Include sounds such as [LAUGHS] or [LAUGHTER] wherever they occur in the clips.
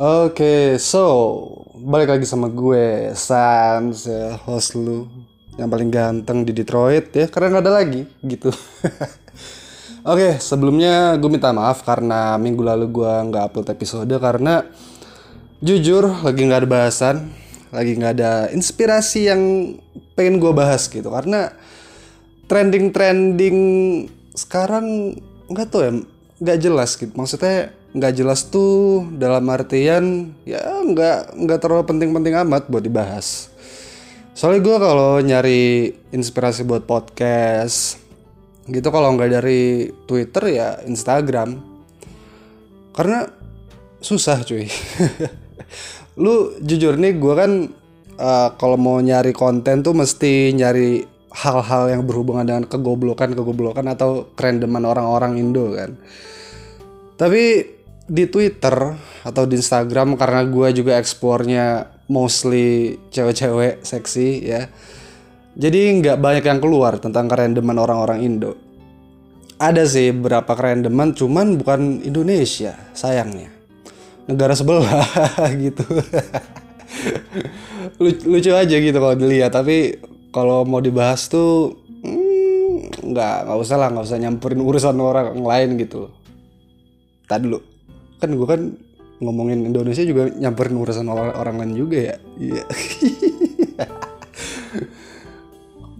Oke, so balik lagi sama gue Sans, ya, host lu yang paling ganteng di Detroit ya, karena nggak ada lagi gitu. [LAUGHS] Oke, sebelumnya gue minta maaf karena minggu lalu gue nggak upload episode karena jujur lagi nggak ada bahasan, lagi nggak ada inspirasi yang pengen gue bahas gitu karena trending-trending sekarang nggak tahu ya nggak jelas gitu maksudnya nggak jelas tuh dalam artian ya nggak nggak terlalu penting-penting amat buat dibahas. Soalnya gue kalau nyari inspirasi buat podcast gitu kalau nggak dari Twitter ya Instagram. Karena susah cuy. [LAUGHS] Lu jujur nih gue kan uh, kalau mau nyari konten tuh mesti nyari hal-hal yang berhubungan dengan kegoblokan kegoblokan atau kerendeman orang-orang Indo kan. Tapi di Twitter atau di Instagram karena gue juga eksplornya mostly cewek-cewek seksi ya. Jadi nggak banyak yang keluar tentang kerendeman orang-orang Indo. Ada sih beberapa kerendeman cuman bukan Indonesia sayangnya. Negara sebelah [LAUGHS] gitu. Lucu, aja gitu kalau dilihat tapi kalau mau dibahas tuh hmm, nggak nggak usah lah nggak usah nyamperin urusan orang lain gitu. Tadi dulu kan gue kan ngomongin Indonesia juga nyamperin urusan orang, orang lain juga ya. Iya. [LAUGHS]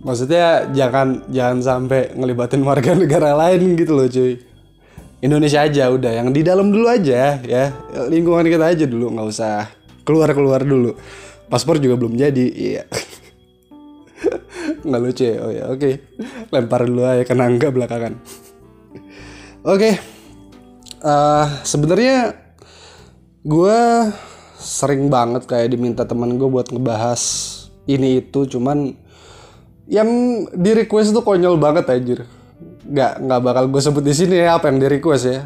Maksudnya jangan jangan sampai ngelibatin warga [LAUGHS] negara lain gitu loh cuy. Indonesia aja udah yang di dalam dulu aja ya. Lingkungan kita aja dulu nggak usah keluar keluar dulu. Paspor juga belum jadi iya. [LAUGHS] Nggak lucu ya? Oh ya oke. Okay. lempar dulu aja ke nangga belakangan. Oke. okay. Uh, sebenarnya gue sering banget kayak diminta teman gue buat ngebahas ini itu cuman yang di request tuh konyol banget anjir. Nggak nggak bakal gue sebut di sini ya apa yang di request ya.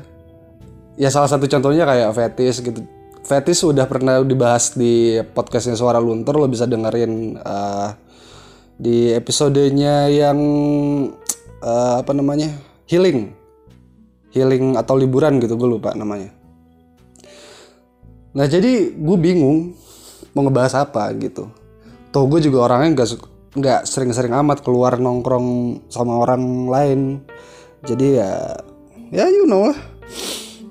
Ya salah satu contohnya kayak fetis gitu. Fetis udah pernah dibahas di podcastnya suara luntur lo bisa dengerin uh, di episodenya yang uh, apa namanya healing healing atau liburan gitu gue lupa namanya. Nah jadi gue bingung mau ngebahas apa gitu. Toh gue juga orangnya nggak nggak sering-sering amat keluar nongkrong sama orang lain. Jadi ya ya you know lah.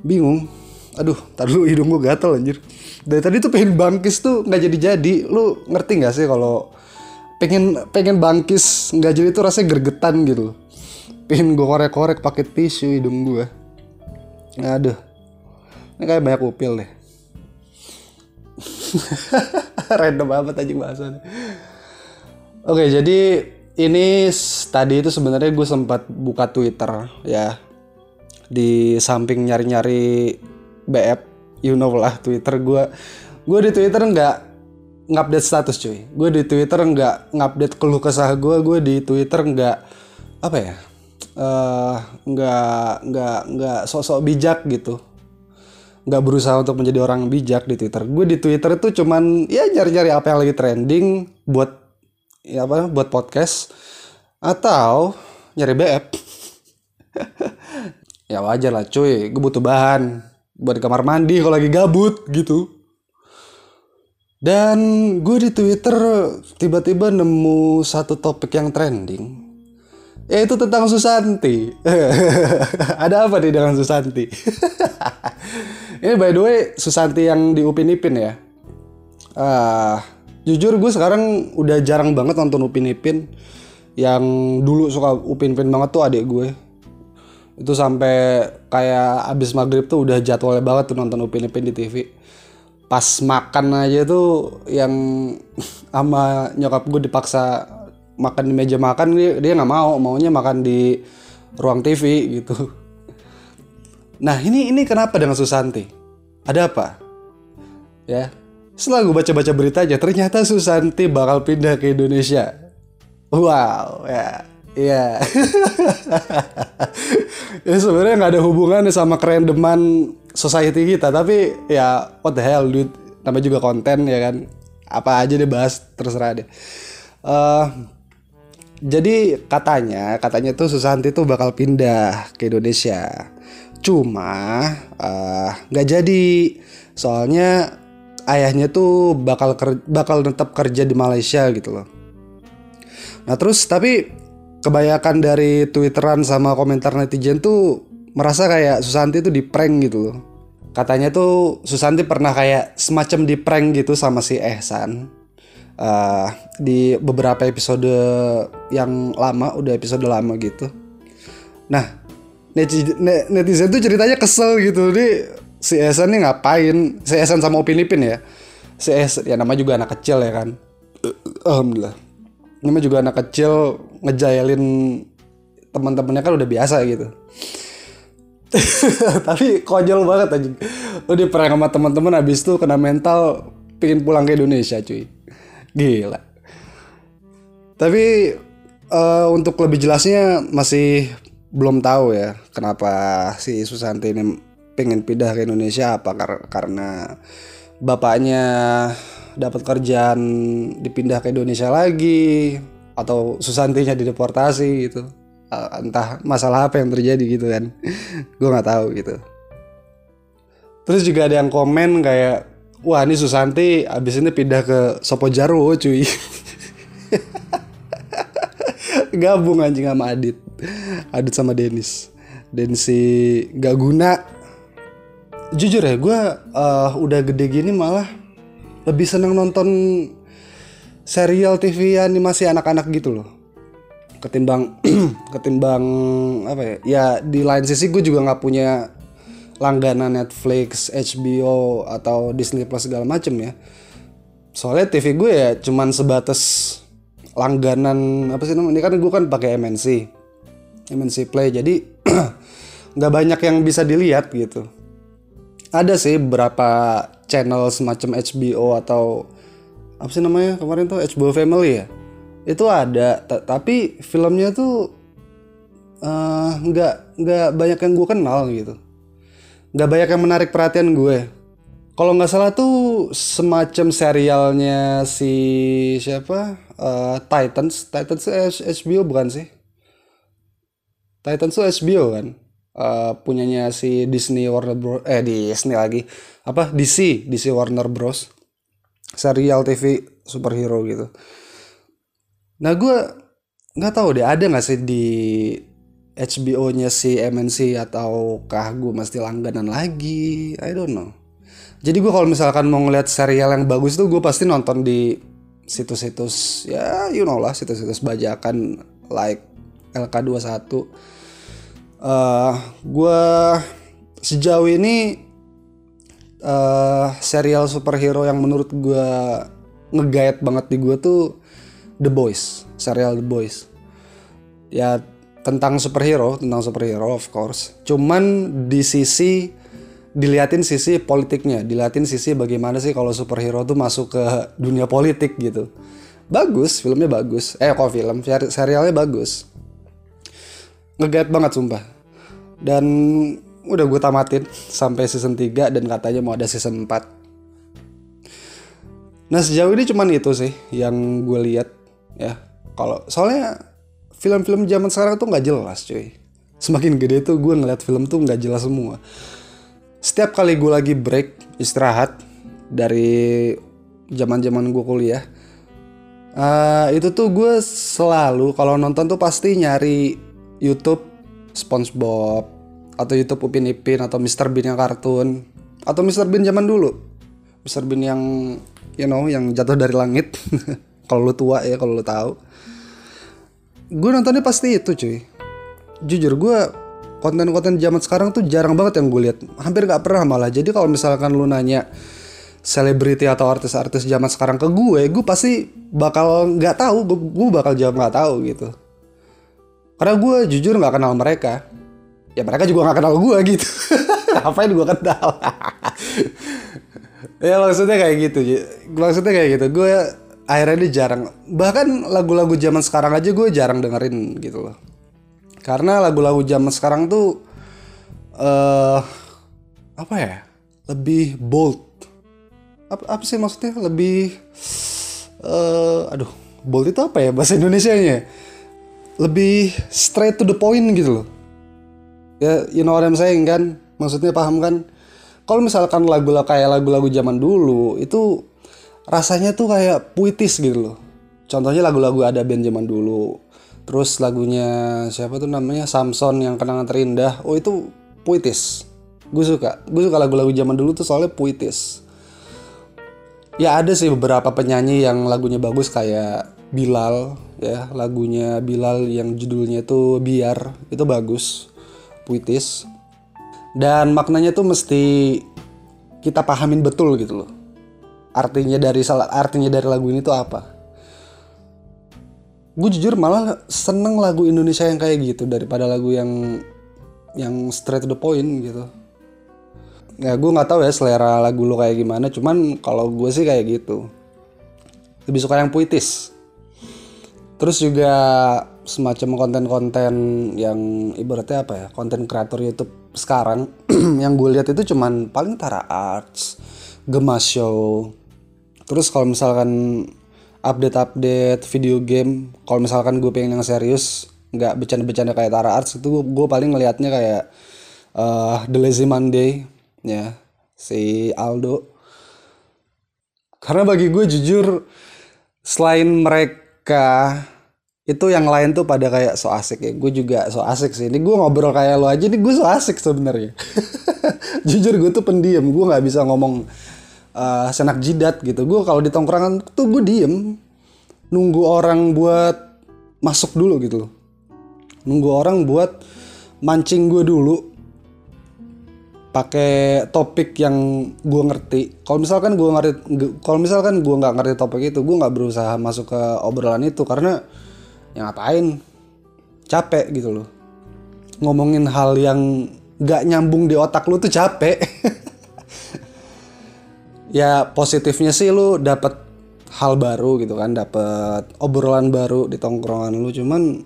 Bingung. Aduh tadi lu hidung gue gatel anjir. Dari tadi tuh pengen bangkis tuh nggak jadi jadi lu ngerti nggak sih kalau pengen pengen bangkis nggak jadi tuh rasanya gergetan gitu. Pengen gue korek-korek pakai tisu hidung gue aduh. Ini kayak banyak upil deh. [LAUGHS] Random banget aja bahasannya. Oke jadi ini tadi itu sebenarnya gue sempat buka Twitter ya. Di samping nyari-nyari BF you know lah Twitter gue gue di Twitter nggak ngupdate status cuy. Gue di Twitter nggak ngupdate keluh kesah gue gue di Twitter nggak apa ya uh, nggak nggak nggak sok-sok bijak gitu. Nggak berusaha untuk menjadi orang bijak di Twitter. Gue di Twitter itu cuman ya nyari-nyari apa yang lagi trending buat ya apa buat podcast atau nyari BF [LAUGHS] ya wajar lah cuy. Gue butuh bahan buat kamar mandi kalau lagi gabut gitu. Dan gue di Twitter tiba-tiba nemu satu topik yang trending yaitu tentang Susanti. [LAUGHS] Ada apa nih dengan Susanti? [LAUGHS] Ini by the way Susanti yang di Upin Ipin ya. Uh, jujur gue sekarang udah jarang banget nonton Upin Ipin yang dulu suka Upin Ipin banget tuh adik gue. Itu sampai kayak abis maghrib tuh udah jadwalnya banget tuh nonton Upin Ipin di TV pas makan aja tuh yang [LAUGHS] sama nyokap gue dipaksa makan di meja makan dia nggak mau maunya makan di ruang TV gitu nah ini ini kenapa dengan Susanti ada apa ya setelah gue baca-baca berita aja ternyata Susanti bakal pindah ke Indonesia wow ya Iya. [LAUGHS] ya sebenarnya nggak ada hubungannya sama kerendeman society kita, tapi ya what the hell dude. Namanya juga konten ya kan. Apa aja deh bahas terserah deh. Uh, jadi katanya, katanya tuh Susanti tuh bakal pindah ke Indonesia. Cuma nggak uh, jadi. Soalnya ayahnya tuh bakal ker bakal tetap kerja di Malaysia gitu loh. Nah terus tapi kebanyakan dari twitteran sama komentar netizen tuh merasa kayak Susanti tuh di prank gitu loh. Katanya tuh Susanti pernah kayak semacam di prank gitu sama si Ehsan uh, di beberapa episode yang lama udah episode lama gitu. Nah netizen, tuh ceritanya kesel gitu. Nih si Ehsan nih ngapain? Si Ehsan sama Upin Ipin ya? Si Ehsan ya nama juga anak kecil ya kan? Alhamdulillah. Ini juga anak kecil ngejailin teman-temannya kan udah biasa gitu. [LAUGHS] Tapi konyol banget aja lu di prank sama teman-teman habis itu kena mental pingin pulang ke Indonesia cuy gila. Tapi uh, untuk lebih jelasnya masih belum tahu ya kenapa si Susanti ini pengen pindah ke Indonesia. Apa kar karena bapaknya dapat kerjaan dipindah ke Indonesia lagi atau Susantinya dideportasi gitu. Uh, entah masalah apa yang terjadi gitu kan. [LAUGHS] Gue nggak tahu gitu. Terus juga ada yang komen kayak wah ini Susanti abis ini pindah ke Sopo Jarwo cuy. [LAUGHS] Gabung anjing sama Adit. Adit sama Denis. Densi gak guna. Jujur ya gue uh, udah gede gini malah lebih seneng nonton serial TV animasi anak-anak gitu loh. Ketimbang [CLEARS THROAT] ketimbang apa ya ya di lain sisi gue juga nggak punya langganan Netflix, HBO atau Disney Plus segala macem ya. Soalnya TV gue ya cuman sebatas langganan apa sih namanya ini kan gue kan pakai MNC MNC Play jadi [CLEARS THROAT] nggak banyak yang bisa dilihat gitu. Ada sih beberapa channel semacam HBO atau apa sih namanya kemarin tuh HBO Family ya. Itu ada tapi filmnya tuh eh, nggak uh, nggak banyak yang gue kenal gitu nggak banyak yang menarik perhatian gue. Kalau nggak salah tuh semacam serialnya si siapa? Uh, Titans. Titans HBO bukan sih? Titans tuh HBO kan? Uh, punyanya si Disney Warner Bros eh Disney lagi. Apa? DC DC Warner Bros. Serial TV superhero gitu. Nah gue nggak tahu deh ada nggak sih di HBO-nya si MNC ataukah gue mesti langganan lagi? I don't know. Jadi gue kalau misalkan mau ngeliat serial yang bagus tuh gue pasti nonton di situs-situs ya you know lah situs-situs bajakan like LK21. Uh, gue sejauh ini uh, serial superhero yang menurut gue ngegait banget di gue tuh The Boys, serial The Boys. Ya tentang superhero, tentang superhero of course. Cuman di sisi diliatin sisi politiknya, diliatin sisi bagaimana sih kalau superhero tuh masuk ke dunia politik gitu. Bagus, filmnya bagus. Eh kok film, serialnya bagus. Ngegait banget sumpah. Dan udah gue tamatin sampai season 3 dan katanya mau ada season 4 nah sejauh ini cuman itu sih yang gue lihat ya kalau soalnya film-film zaman sekarang tuh nggak jelas cuy. Semakin gede tuh gue ngeliat film tuh nggak jelas semua. Setiap kali gue lagi break istirahat dari zaman-zaman gue kuliah uh, itu tuh gue selalu kalau nonton tuh pasti nyari YouTube SpongeBob atau YouTube Upin Ipin atau Mr Bean yang kartun atau Mr Bean zaman dulu. Mr Bean yang you know yang jatuh dari langit. [LAUGHS] Kalau lu tua ya kalau lu tahu gue nontonnya pasti itu cuy. Jujur gue konten-konten zaman sekarang tuh jarang banget yang gue lihat. Hampir gak pernah malah. Jadi kalau misalkan lu nanya selebriti atau artis-artis zaman sekarang ke gue gue pasti bakal nggak tahu. Gue, bakal jawab nggak tahu gitu. Karena gue jujur nggak kenal mereka. Ya mereka juga gak kenal gue gitu. [LAUGHS] Ngapain gue kenal? [LAUGHS] Ya maksudnya kayak gitu maksudnya kayak gitu. Gue akhirnya ini jarang bahkan lagu-lagu zaman sekarang aja gue jarang dengerin gitu loh. Karena lagu-lagu zaman sekarang tuh uh, apa ya? Lebih bold. Apa, apa sih maksudnya? Lebih uh, aduh bold itu apa ya bahasa Indonesia nya lebih straight to the point gitu loh. Ya you know what I'm saying kan? Maksudnya paham kan? Kalau misalkan lagu kayak lagu-lagu zaman dulu itu rasanya tuh kayak puitis gitu loh. Contohnya lagu-lagu ada band zaman dulu. Terus lagunya siapa tuh namanya? Samson yang kenangan terindah. Oh itu puitis. Gue suka. Gue suka lagu-lagu zaman dulu tuh soalnya puitis. Ya ada sih beberapa penyanyi yang lagunya bagus kayak Bilal ya. Lagunya Bilal yang judulnya itu biar. Itu bagus. Puitis. Dan maknanya tuh mesti kita pahamin betul gitu loh artinya dari salah artinya dari lagu ini tuh apa? Gue jujur malah seneng lagu Indonesia yang kayak gitu daripada lagu yang yang straight to the point gitu. Ya gue nggak tahu ya selera lagu lo kayak gimana cuman kalau gue sih kayak gitu. Lebih suka yang puitis. Terus juga semacam konten-konten yang ibaratnya apa ya konten kreator YouTube sekarang [CLEARS THROAT] yang gue lihat itu cuman paling Tara Arts, Gemas Show, terus kalau misalkan update-update video game kalau misalkan gue pengen yang serius nggak bercanda-bercanda kayak Tara Arts itu gue paling ngelihatnya kayak uh, The Lazy Monday ya si Aldo. Karena bagi gue jujur selain mereka itu yang lain tuh pada kayak so asik ya. Gue juga so asik sih. Ini gue ngobrol kayak lo aja nih gue so asik sebenarnya. [LAUGHS] Jujur gue tuh pendiam. Gue nggak bisa ngomong uh, senak jidat gitu. Gue kalau di tongkrongan tuh gue diem nunggu orang buat masuk dulu gitu loh. Nunggu orang buat mancing gue dulu pakai topik yang gue ngerti. Kalau misalkan gue ngerti kalau misalkan gue nggak ngerti topik itu gue nggak berusaha masuk ke obrolan itu karena yang ngapain? Capek gitu loh. Ngomongin hal yang nggak nyambung di otak lu tuh capek [LAUGHS] ya positifnya sih lu dapet hal baru gitu kan dapet obrolan baru di tongkrongan lu cuman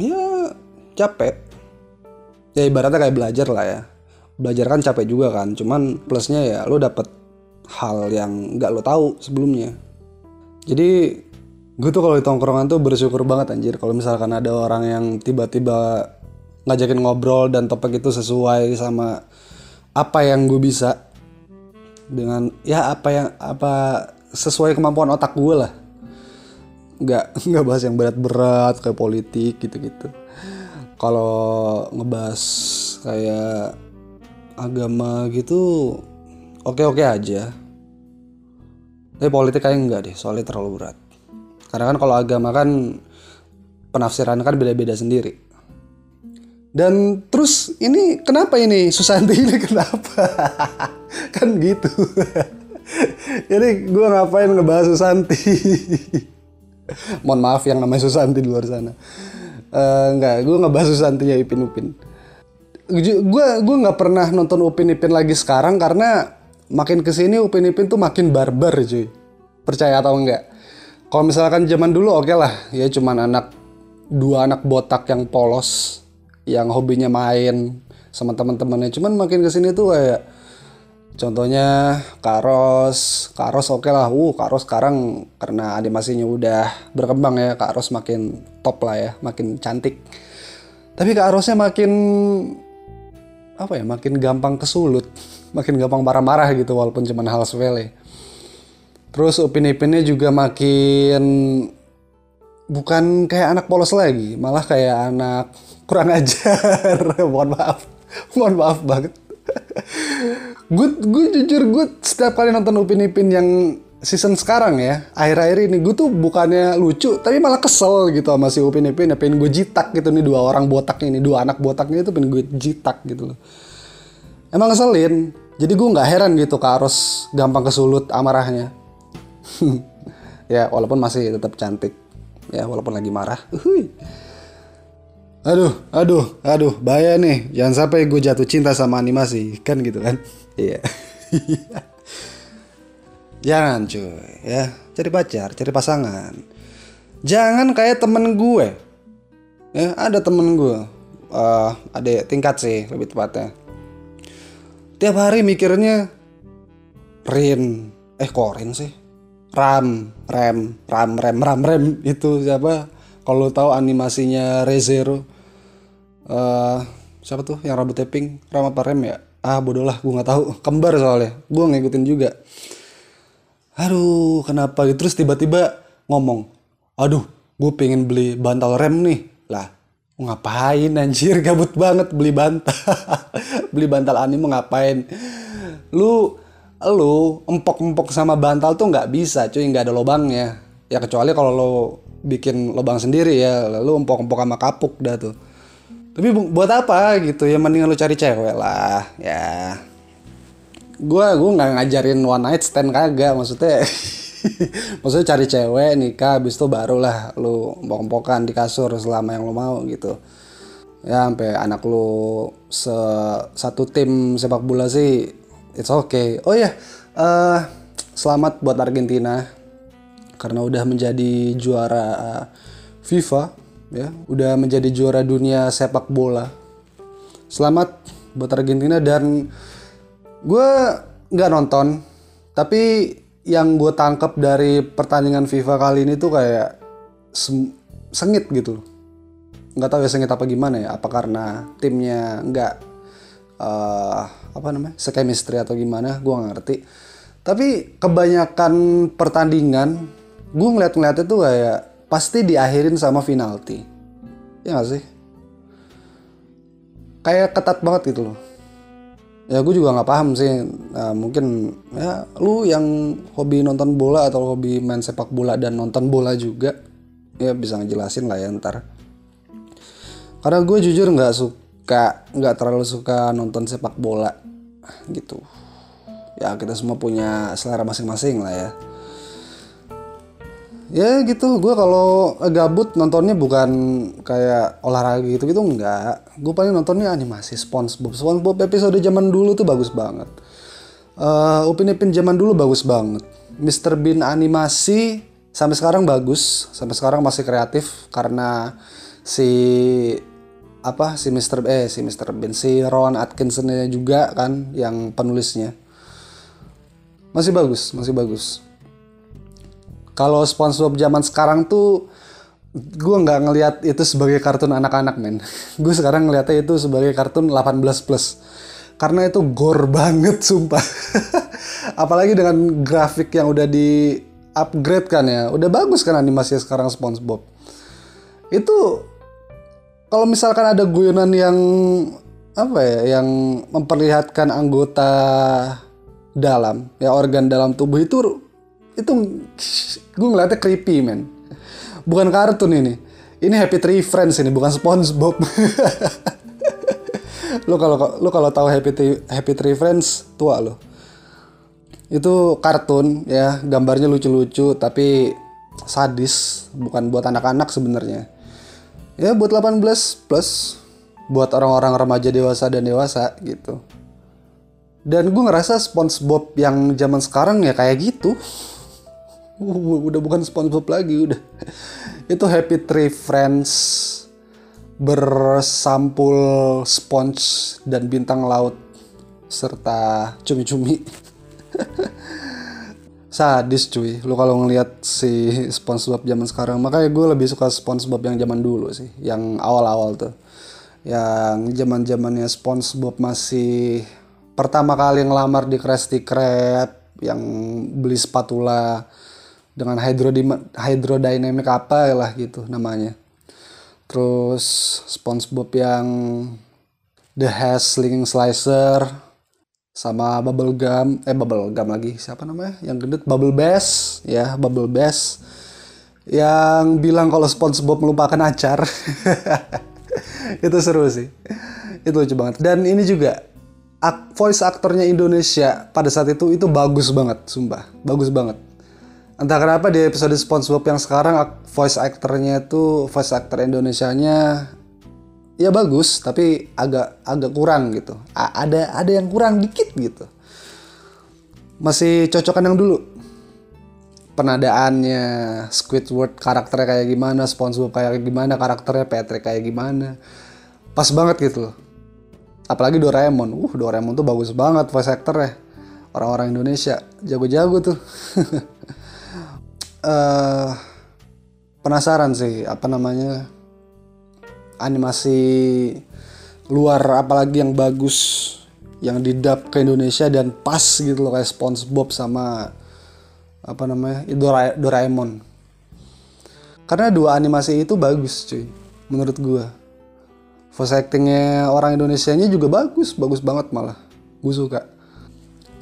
ya capek. Ya ibaratnya kayak belajar lah ya. Belajar kan capek juga kan cuman plusnya ya lu dapet hal yang nggak lo tahu sebelumnya. Jadi gue tuh kalau di tongkrongan tuh bersyukur banget anjir. Kalau misalkan ada orang yang tiba-tiba ngajakin ngobrol dan topik itu sesuai sama apa yang gue bisa dengan ya apa yang apa sesuai kemampuan otak gue lah. Nggak [LAUGHS] nggak bahas yang berat-berat kayak politik gitu-gitu. Kalau ngebahas kayak agama gitu oke-oke aja. Tapi politik kayak enggak deh soalnya terlalu berat. Karena kan kalau agama kan penafsiran kan beda-beda sendiri dan terus ini kenapa ini Susanti ini kenapa? [LAUGHS] kan gitu. [LAUGHS] Jadi gue ngapain ngebahas Susanti? [LAUGHS] Mohon maaf yang namanya Susanti di luar sana. Uh, enggak, gue ngebahas Susanti ya Ipin Upin. Gue gue nggak pernah nonton Upin Ipin lagi sekarang karena makin ke sini Upin Ipin tuh makin barbar cuy. Percaya atau enggak? Kalau misalkan zaman dulu oke okay lah, ya cuman anak dua anak botak yang polos yang hobinya main sama teman-temannya. Cuman makin ke sini tuh kayak contohnya Karos. Karos oke okay lah. Uh Karos sekarang karena animasinya udah berkembang ya Karos makin top lah ya makin cantik. Tapi Karosnya makin apa ya makin gampang kesulut [LAUGHS] makin gampang marah-marah gitu walaupun cuma hal sepele. Terus Upin Ipinnya juga makin bukan kayak anak polos lagi malah kayak anak kurang [LAUGHS] ajar. Mohon maaf. Mohon maaf banget. Gue gue jujur gue setiap kali nonton Upin Ipin yang season sekarang ya akhir-akhir ini gue tuh bukannya lucu tapi malah kesel gitu sama si Upin Ipin. Ya pengen gue jitak gitu nih dua orang botak ini dua anak botaknya itu pengen gue jitak gitu loh. Emang ngeselin. Jadi gue nggak heran gitu ke arus gampang kesulut amarahnya. [LAUGHS] Ya walaupun masih tetap cantik ya walaupun lagi marah. Uhuy. aduh aduh aduh bahaya nih. Jangan sampai gue jatuh cinta sama animasi kan gitu kan? Iya. [LAUGHS] Jangan cuy ya. Cari pacar cari pasangan. Jangan kayak temen gue. Ya ada temen gue. Uh, ada tingkat sih lebih tepatnya. Tiap hari mikirnya Rin. Eh kok Rin sih Ram, Rem, Ram, Rem, Ram, Rem itu siapa? Kalau tahu animasinya Rezero, uh, siapa tuh yang rambut pink? Ram apa Rem ya? ah bodoh lah gue nggak tahu. Kembar soalnya gue ngikutin juga. Aduh kenapa? Terus tiba-tiba ngomong aduh gue pengen beli bantal rem nih. Lah ngapain anjir? [LAUGHS] Gabut banget beli bantal. [LAUGHS] Beli bantal anime ngapain? Lu lu empok-empok sama bantal tuh nggak bisa cuy nggak ada lubangnya. Ya kecuali kalau lo bikin lubang sendiri ya lalu empok-empok sama kapuk dah tuh. Tapi buat apa gitu ya mendingan lu cari cewek lah ya. Gue gue nggak ngajarin one night stand kagak maksudnya [LAUGHS] maksudnya cari cewek nikah habis itu barulah lu empok-empokan di kasur selama yang lu mau gitu. Ya sampai anak lu se satu tim sepak bola sih it's okay. Oh ya yeah. uh, selamat buat Argentina. Karena udah menjadi juara FIFA ya. Udah menjadi juara dunia sepak bola. Selamat buat Argentina dan gue nggak nonton. Tapi yang gue tangkap dari pertandingan FIFA kali ini tuh kayak sengit gitu nggak tahu ya sengit apa gimana ya. Apa karena timnya nggak uh, apa namanya sekemistri atau gimana gue nggak ngerti tapi kebanyakan pertandingan gue ngeliat-ngeliatnya tuh kayak pasti diakhirin sama penalti. Ya gak sih? Kayak ketat banget gitu loh. Ya gue juga nggak paham sih. Nah, mungkin ya lu yang hobi nonton bola atau hobi main sepak bola dan nonton bola juga ya bisa ngejelasin lah ya ntar. Karena gue jujur nggak suka nggak terlalu suka nonton sepak bola gitu. Ya kita semua punya selera masing-masing lah ya. Ya gitu. Gue kalau gabut nontonnya bukan kayak olahraga gitu gitu enggak gue paling nontonnya animasi SpongeBob. SpongeBob episode zaman dulu tuh bagus banget. Uh, Upin Ipin zaman dulu bagus banget. Mr Bean animasi sampai sekarang bagus sampai sekarang masih kreatif karena si apa si Mr. eh si Mr. Bean si Ron Atkinson juga kan yang penulisnya. Masih bagus masih bagus. Kalau SpongeBob zaman sekarang tuh gue nggak ngelihat itu sebagai kartun anak-anak men. [LAUGHS] Gue sekarang ngeliatnya itu sebagai kartun 18 plus. Karena itu gore banget sumpah. [LAUGHS] Apalagi dengan grafik yang udah di upgrade kan ya. Udah bagus kan animasinya sekarang SpongeBob. Itu kalau misalkan ada guyonan yang apa ya yang memperlihatkan anggota dalam ya organ dalam tubuh itu itu gue ngeliatnya creepy men. Bukan kartun ini. Ini Happy Tree Friends ini bukan SpongeBob. [LAUGHS] Lo kalau lo kalau tahu Happy Tree, Happy Tree Friends tua lo itu kartun ya gambarnya lucu-lucu tapi sadis bukan buat anak-anak sebenarnya ya buat 18 plus buat orang-orang remaja dewasa dan dewasa gitu. Dan gue ngerasa SpongeBob yang zaman sekarang ya kayak gitu. Udah bukan SpongeBob lagi udah. [LAUGHS] Itu Happy Tree Friends bersampul sponge dan bintang laut serta cumi-cumi [LAUGHS] sadis cuy lu kalau ngelihat si SpongeBob zaman sekarang makanya gue lebih suka SpongeBob yang zaman dulu sih yang awal-awal tuh yang zaman zamannya SpongeBob masih pertama kali ngelamar di Krusty Krab yang beli spatula dengan hydrodynamic apa lah gitu namanya. Terus SpongeBob yang The Hash Slinging Slicer sama Bubble Gum eh Bubble Gum lagi siapa namanya? Yang gendut Bubble Bass ya Bubble Bass. Yang bilang kalau SpongeBob melupakan acar. [LAUGHS] Itu seru sih. Itu lucu banget. Dan ini juga voice aktornya Indonesia pada saat itu itu bagus banget sumpah. Bagus banget. Entah kenapa di episode SpongeBob yang sekarang voice actornya itu voice actor Indonesianya ya bagus tapi agak agak kurang gitu. A ada ada yang kurang dikit gitu. Masih cocokan yang dulu. Penadaannya Squidward karakternya kayak gimana SpongeBob kayak gimana karakternya Patrick kayak gimana. Pas banget gitu loh. Apalagi Doraemon. Uh Doraemon tuh bagus banget voice actornya. Orang-orang Indonesia. Jago-jago tuh. Uh, [LAUGHS] penasaran sih apa namanya animasi luar apalagi yang bagus yang didap ke Indonesia dan pas gitu loh kayak SpongeBob sama apa namanya Dora Doraemon. Karena dua animasi itu bagus cuy menurut gua. Voice actingnya orang Indonesia nya juga bagus bagus banget malah. Gue suka.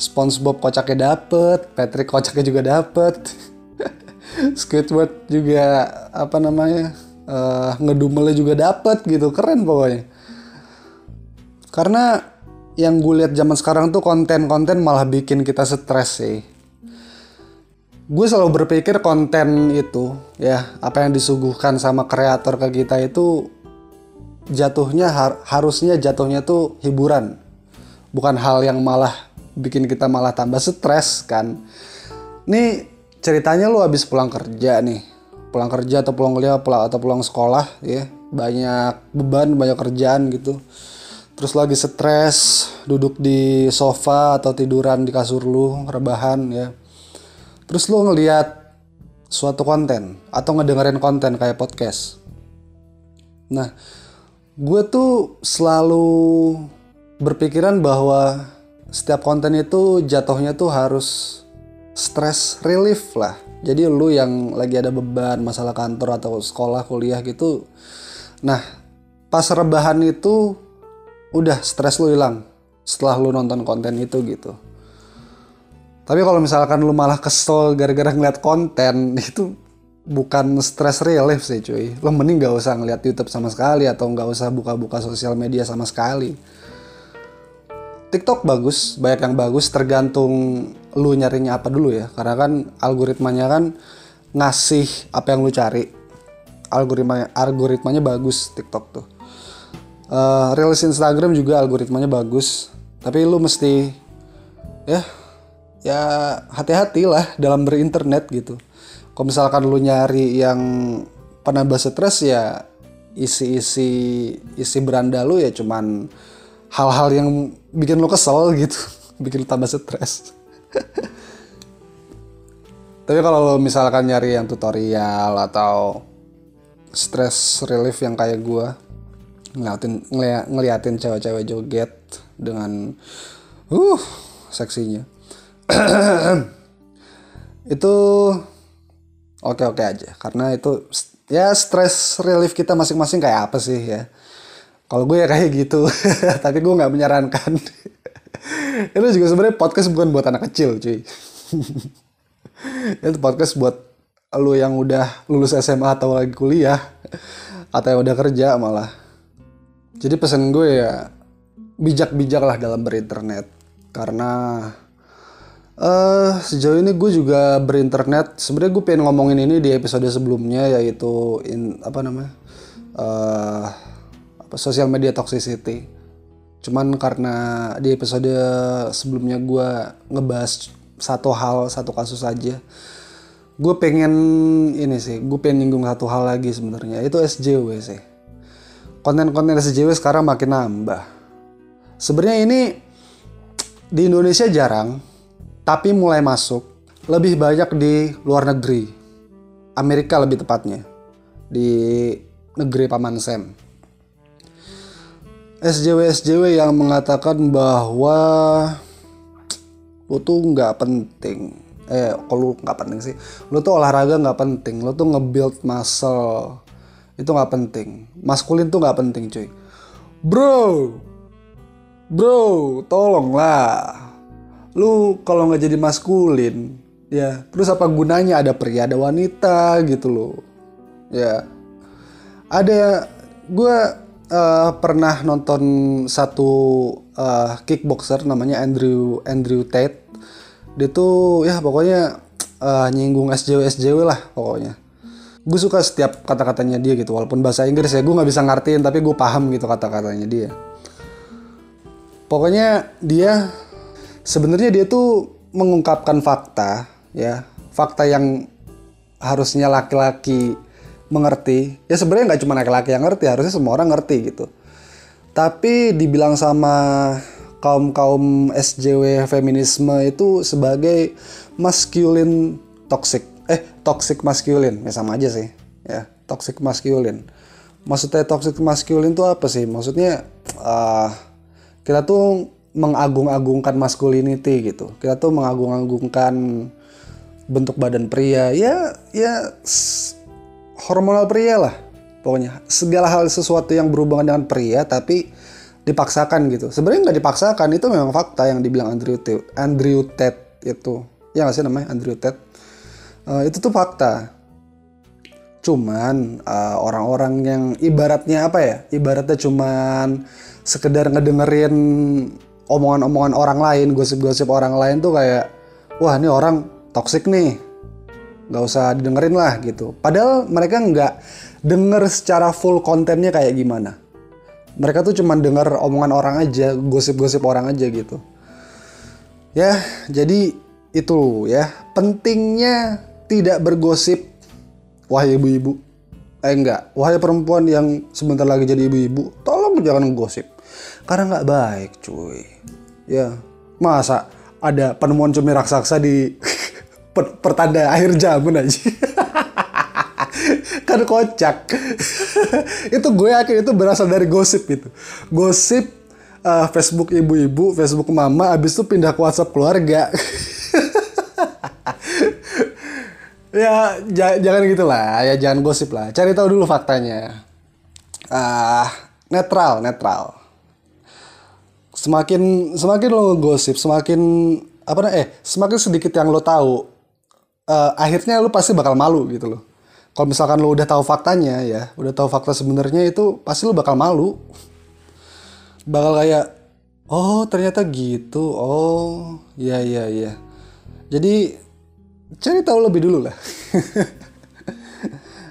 SpongeBob kocaknya dapet Patrick kocaknya juga dapet. [LAUGHS] Squidward juga apa namanya uh, ngedumelnya juga dapet gitu. Keren pokoknya. Karena yang gue lihat zaman sekarang tuh konten-konten malah bikin kita stres sih. Gue selalu berpikir konten itu ya apa yang disuguhkan sama kreator ke kita itu jatuhnya har harusnya jatuhnya tuh hiburan. Bukan hal yang malah bikin kita malah tambah stres kan. Ini ceritanya lu habis pulang kerja nih pulang kerja atau pulang kuliah atau pulang sekolah ya. Banyak beban banyak kerjaan gitu. Terus lagi stres duduk di sofa atau tiduran di kasur lu rebahan ya. Terus lu ngeliat suatu konten atau ngedengerin konten kayak podcast. Nah gue tuh selalu berpikiran bahwa setiap konten itu jatuhnya tuh harus stress relief lah. Jadi lu yang lagi ada beban masalah kantor atau sekolah kuliah gitu, nah pas rebahan itu udah stres lu hilang setelah lu nonton konten itu gitu. Tapi kalau misalkan lu malah kesel gara-gara ngeliat konten [LAUGHS] itu bukan stress relief sih cuy lo mending gak usah ngeliat YouTube sama sekali atau nggak usah buka-buka sosial media sama sekali TikTok bagus banyak yang bagus tergantung lu nyarinya apa dulu ya? Karena kan algoritmanya kan ngasih apa yang lu cari. Algoritmanya algoritmanya bagus TikTok tuh. Uh, Reels Instagram juga algoritmanya bagus. Tapi lu mesti ya ya hati-hati lah dalam berinternet gitu. Kalau misalkan lu nyari yang penambah stres ya isi-isi isi beranda lu ya cuman hal-hal yang bikin lu kesel gitu. [LAUGHS] Bikin lu tambah stres [LAUGHS] tapi kalau misalkan nyari yang tutorial atau stress relief yang kayak gua ngeliatin ngeliatin cewek-cewek joget dengan uh seksinya. [CLEARS THROAT] Itu oke-oke aja karena itu ya stress relief kita masing-masing kayak apa sih ya? Kalau gue ya kayak gitu [LAUGHS] tapi gue nggak menyarankan [LAUGHS] [LAUGHS] itu juga sebenarnya podcast bukan buat anak kecil cuy [LAUGHS] itu podcast buat lu yang udah lulus SMA atau lagi kuliah atau yang udah kerja malah jadi pesan gue ya bijak-bijak lah dalam berinternet karena Uh, sejauh ini gue juga berinternet. Sebenarnya gue pengen ngomongin ini di episode sebelumnya yaitu in apa namanya uh, apa sosial media toxicity. Cuman karena di episode sebelumnya gue ngebahas satu hal satu kasus aja. Gue pengen ini sih, gue pengen nyinggung satu hal lagi sebenarnya itu SJW sih. Konten-konten SJW sekarang makin nambah. Sebenarnya ini di Indonesia jarang, tapi mulai masuk lebih banyak di luar negeri. Amerika lebih tepatnya. Di negeri Paman Sam. SJW-SJW yang mengatakan bahwa lu tuh nggak penting. Eh, kalau nggak penting sih. Lu tuh olahraga nggak penting. Lu tuh nge-build muscle. Itu nggak penting. Maskulin tuh nggak penting cuy. Bro, bro, tolonglah lu kalau nggak jadi maskulin ya terus apa gunanya ada pria ada wanita gitu loh ya ada gue uh, pernah nonton satu uh, kickboxer namanya Andrew Andrew Tate. Dia tuh ya pokoknya uh, nyinggung SJW SJW lah pokoknya. Gue suka setiap kata-katanya dia gitu walaupun bahasa Inggris ya gue nggak bisa ngertiin tapi gue paham gitu kata-katanya dia. Pokoknya dia sebenarnya dia tuh mengungkapkan fakta ya. Fakta yang harusnya laki-laki mengerti. Ya sebenarnya nggak cuma laki-laki yang ngerti harusnya semua orang ngerti gitu. Tapi dibilang sama kaum kaum SJW feminisme itu sebagai masculine toxic. Eh toxic masculine ya sama aja sih. Ya toxic masculine maksudnya toxic masculine itu apa sih? Maksudnya uh, kita tuh mengagung-agungkan masculinity gitu. Kita tuh mengagung-agungkan bentuk badan pria. Ya ya hormonal pria lah. Pokoknya segala hal sesuatu yang berhubungan dengan pria tapi dipaksakan gitu. Sebenarnya nggak dipaksakan, itu memang fakta yang dibilang Andrew Tate, Andrew Tate itu. Ya nggak sih namanya Andrew Tate. Eh, itu tuh fakta. Cuman eh, orang-orang yang ibaratnya apa ya? Ibaratnya cuman sekedar ngedengerin omongan-omongan orang lain, gosip-gosip orang lain tuh kayak, wah ini orang toxic nih, nggak usah didengerin lah gitu. Padahal mereka nggak denger secara full kontennya kayak gimana. Mereka tuh cuman denger omongan orang aja, gosip-gosip orang aja gitu. Ya, jadi itu ya pentingnya tidak bergosip wahai ibu-ibu. Eh enggak, wahai perempuan yang sebentar lagi jadi ibu-ibu, tolong jangan gosip. Karena nggak baik, cuy. Ya, masa ada penemuan cumi raksasa di pertanda akhir zaman aja. [LAUGHS] kan kocak. itu gue yakin itu berasal dari gosip itu. Gosip eh, Facebook ibu-ibu, Facebook mama, abis itu pindah ke WhatsApp keluarga. [LAUGHS] ya ja- jangan gitulah ya jangan gosip lah cari tahu dulu faktanya ah netral netral semakin semakin lo gosip semakin apa eh semakin sedikit yang lo tahu eh, akhirnya lo pasti bakal malu gitu loh. Kalau misalkan lo udah tahu faktanya ya udah tahu fakta sebenarnya itu pasti lo bakal malu. Bakal kayak oh ternyata gitu. Oh iya iya iya. Jadi cari tahu lebih dulu lah. [LAUGHS]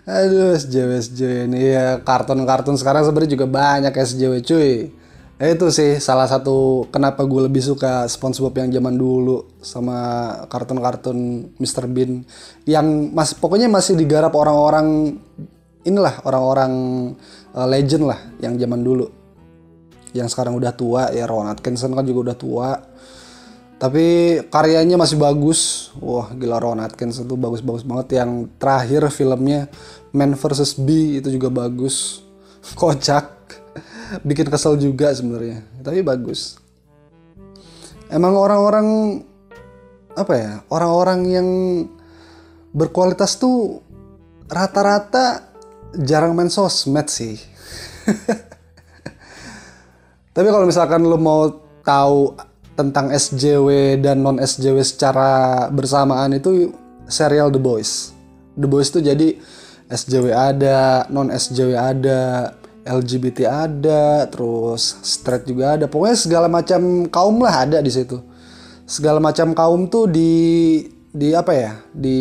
Aduh SJW SJW ini ya kartun-kartun sekarang sebenarnya juga banyak SJW cuy Ya itu sih salah satu kenapa gue lebih suka SpongeBob yang zaman dulu sama kartun-kartun Mr. Bean yang masih pokoknya masih digarap orang-orang inilah orang-orang uh, legend lah yang zaman dulu. Yang sekarang udah tua ya Ron Atkinson kan juga udah tua. Tapi karyanya masih bagus. Wah gila Ron Atkinson tuh bagus-bagus banget. Yang terakhir filmnya Man vs B itu juga bagus. [LAUGHS] Kocak bikin kesel juga sebenarnya tapi bagus. Emang orang-orang apa ya orang-orang yang berkualitas tuh rata-rata jarang main sosmed sih. [LAUGHS] Tapi kalau misalkan lo mau tahu tentang SJW dan non SJW secara bersamaan itu serial The Boys. The Boys itu jadi SJW ada, non SJW ada, LGBT ada, terus straight juga ada. Pokoknya segala macam kaum lah ada di situ. Segala macam kaum tuh di di apa ya? Di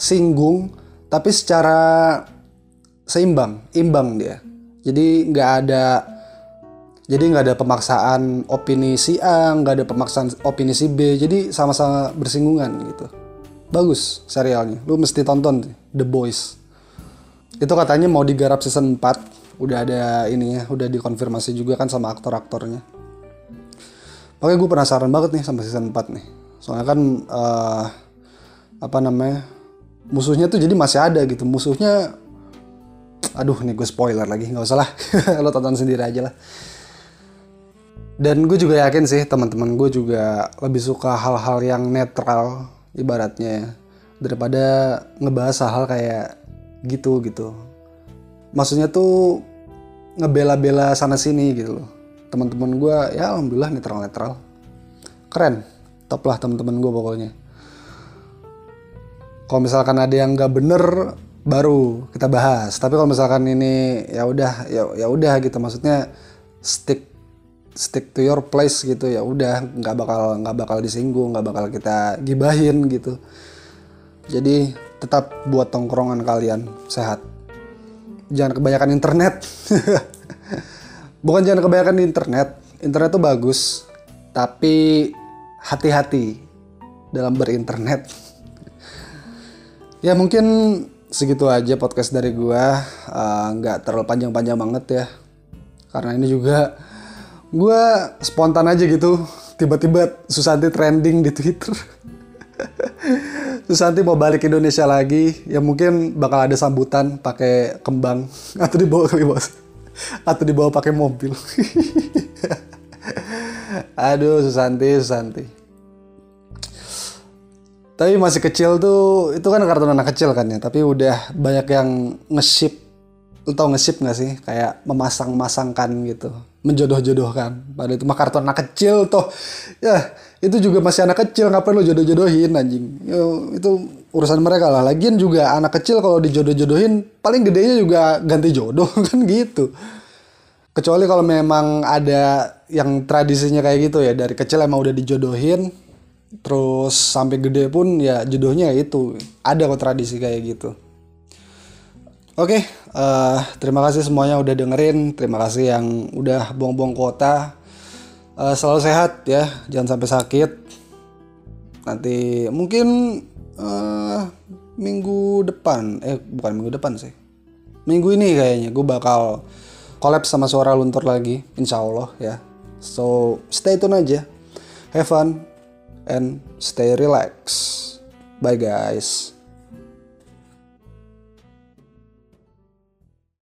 singgung tapi secara seimbang, imbang dia. Jadi nggak ada jadi nggak ada pemaksaan opini si A, nggak ada pemaksaan opini si B. Jadi sama-sama bersinggungan gitu. Bagus serialnya. Lu mesti tonton The Boys. Itu katanya mau digarap season 4. Udah ada ininya, udah dikonfirmasi juga kan sama aktor-aktornya. Oke, gue penasaran banget nih sama season 4 nih. Soalnya kan eh, apa namanya? Musuhnya tuh jadi masih ada gitu. Musuhnya aduh nih gue spoiler lagi nggak usah lah [LAUGHS] lo tonton sendiri aja lah dan gue juga yakin sih teman-teman gue juga lebih suka hal-hal yang netral ibaratnya ya, daripada ngebahas hal kayak gitu gitu maksudnya tuh ngebela-bela sana sini gitu loh. Teman-teman gue ya alhamdulillah netral-netral. Keren. Top lah teman-teman gue pokoknya. Kalau misalkan ada yang nggak bener baru kita bahas. Tapi kalau misalkan ini ya udah ya ya udah gitu. Maksudnya stick stick to your place gitu ya udah. Nggak bakal nggak bakal disinggung nggak bakal kita gibahin gitu. Jadi tetap buat tongkrongan kalian sehat jangan kebanyakan internet. [LAUGHS] Bukan jangan kebanyakan internet internet tuh bagus tapi hati-hati dalam berinternet. Ya mungkin segitu aja podcast dari gua. Eh, nggak terlalu panjang-panjang banget ya karena ini juga gua spontan aja gitu. Tiba-tiba Susanti trending di Twitter [LAUGHS] Susanti mau balik ke Indonesia lagi ya mungkin bakal ada sambutan pakai kembang [LAUGHS] atau dibawa kali bos atau dibawa pakai mobil [LAUGHS] Aduh, Susanti, Susanti. Tapi masih kecil tuh, itu kan kartun anak kecil kan ya. Tapi udah banyak yang nge-ship. Lu tau nge-ship gak sih? Kayak memasang-masangkan gitu. Menjodoh-jodohkan. Padahal itu mah kartun anak kecil tuh. Ya, itu juga masih anak kecil. Ngapain lu jodoh-jodohin anjing? Yo, itu urusan mereka lah. Lagian juga anak kecil kalau dijodoh-jodohin, paling gedenya juga ganti jodoh [LAUGHS] kan gitu. Kecuali kalau memang ada yang tradisinya kayak gitu ya. Dari kecil emang udah dijodohin, terus sampai gede pun ya jodohnya itu ada kok tradisi kayak gitu oke uh, terima kasih semuanya udah dengerin. Terima kasih yang udah buang-buang kuota. Uh, selalu sehat ya jangan sampai sakit. Nanti mungkin uh, minggu depan. Eh bukan minggu depan sih. Minggu ini kayaknya gue bakal collab sama suara luntur lagi insya Allah ya. So stay tune aja. Have fun and stay relaxed. Bye, guys.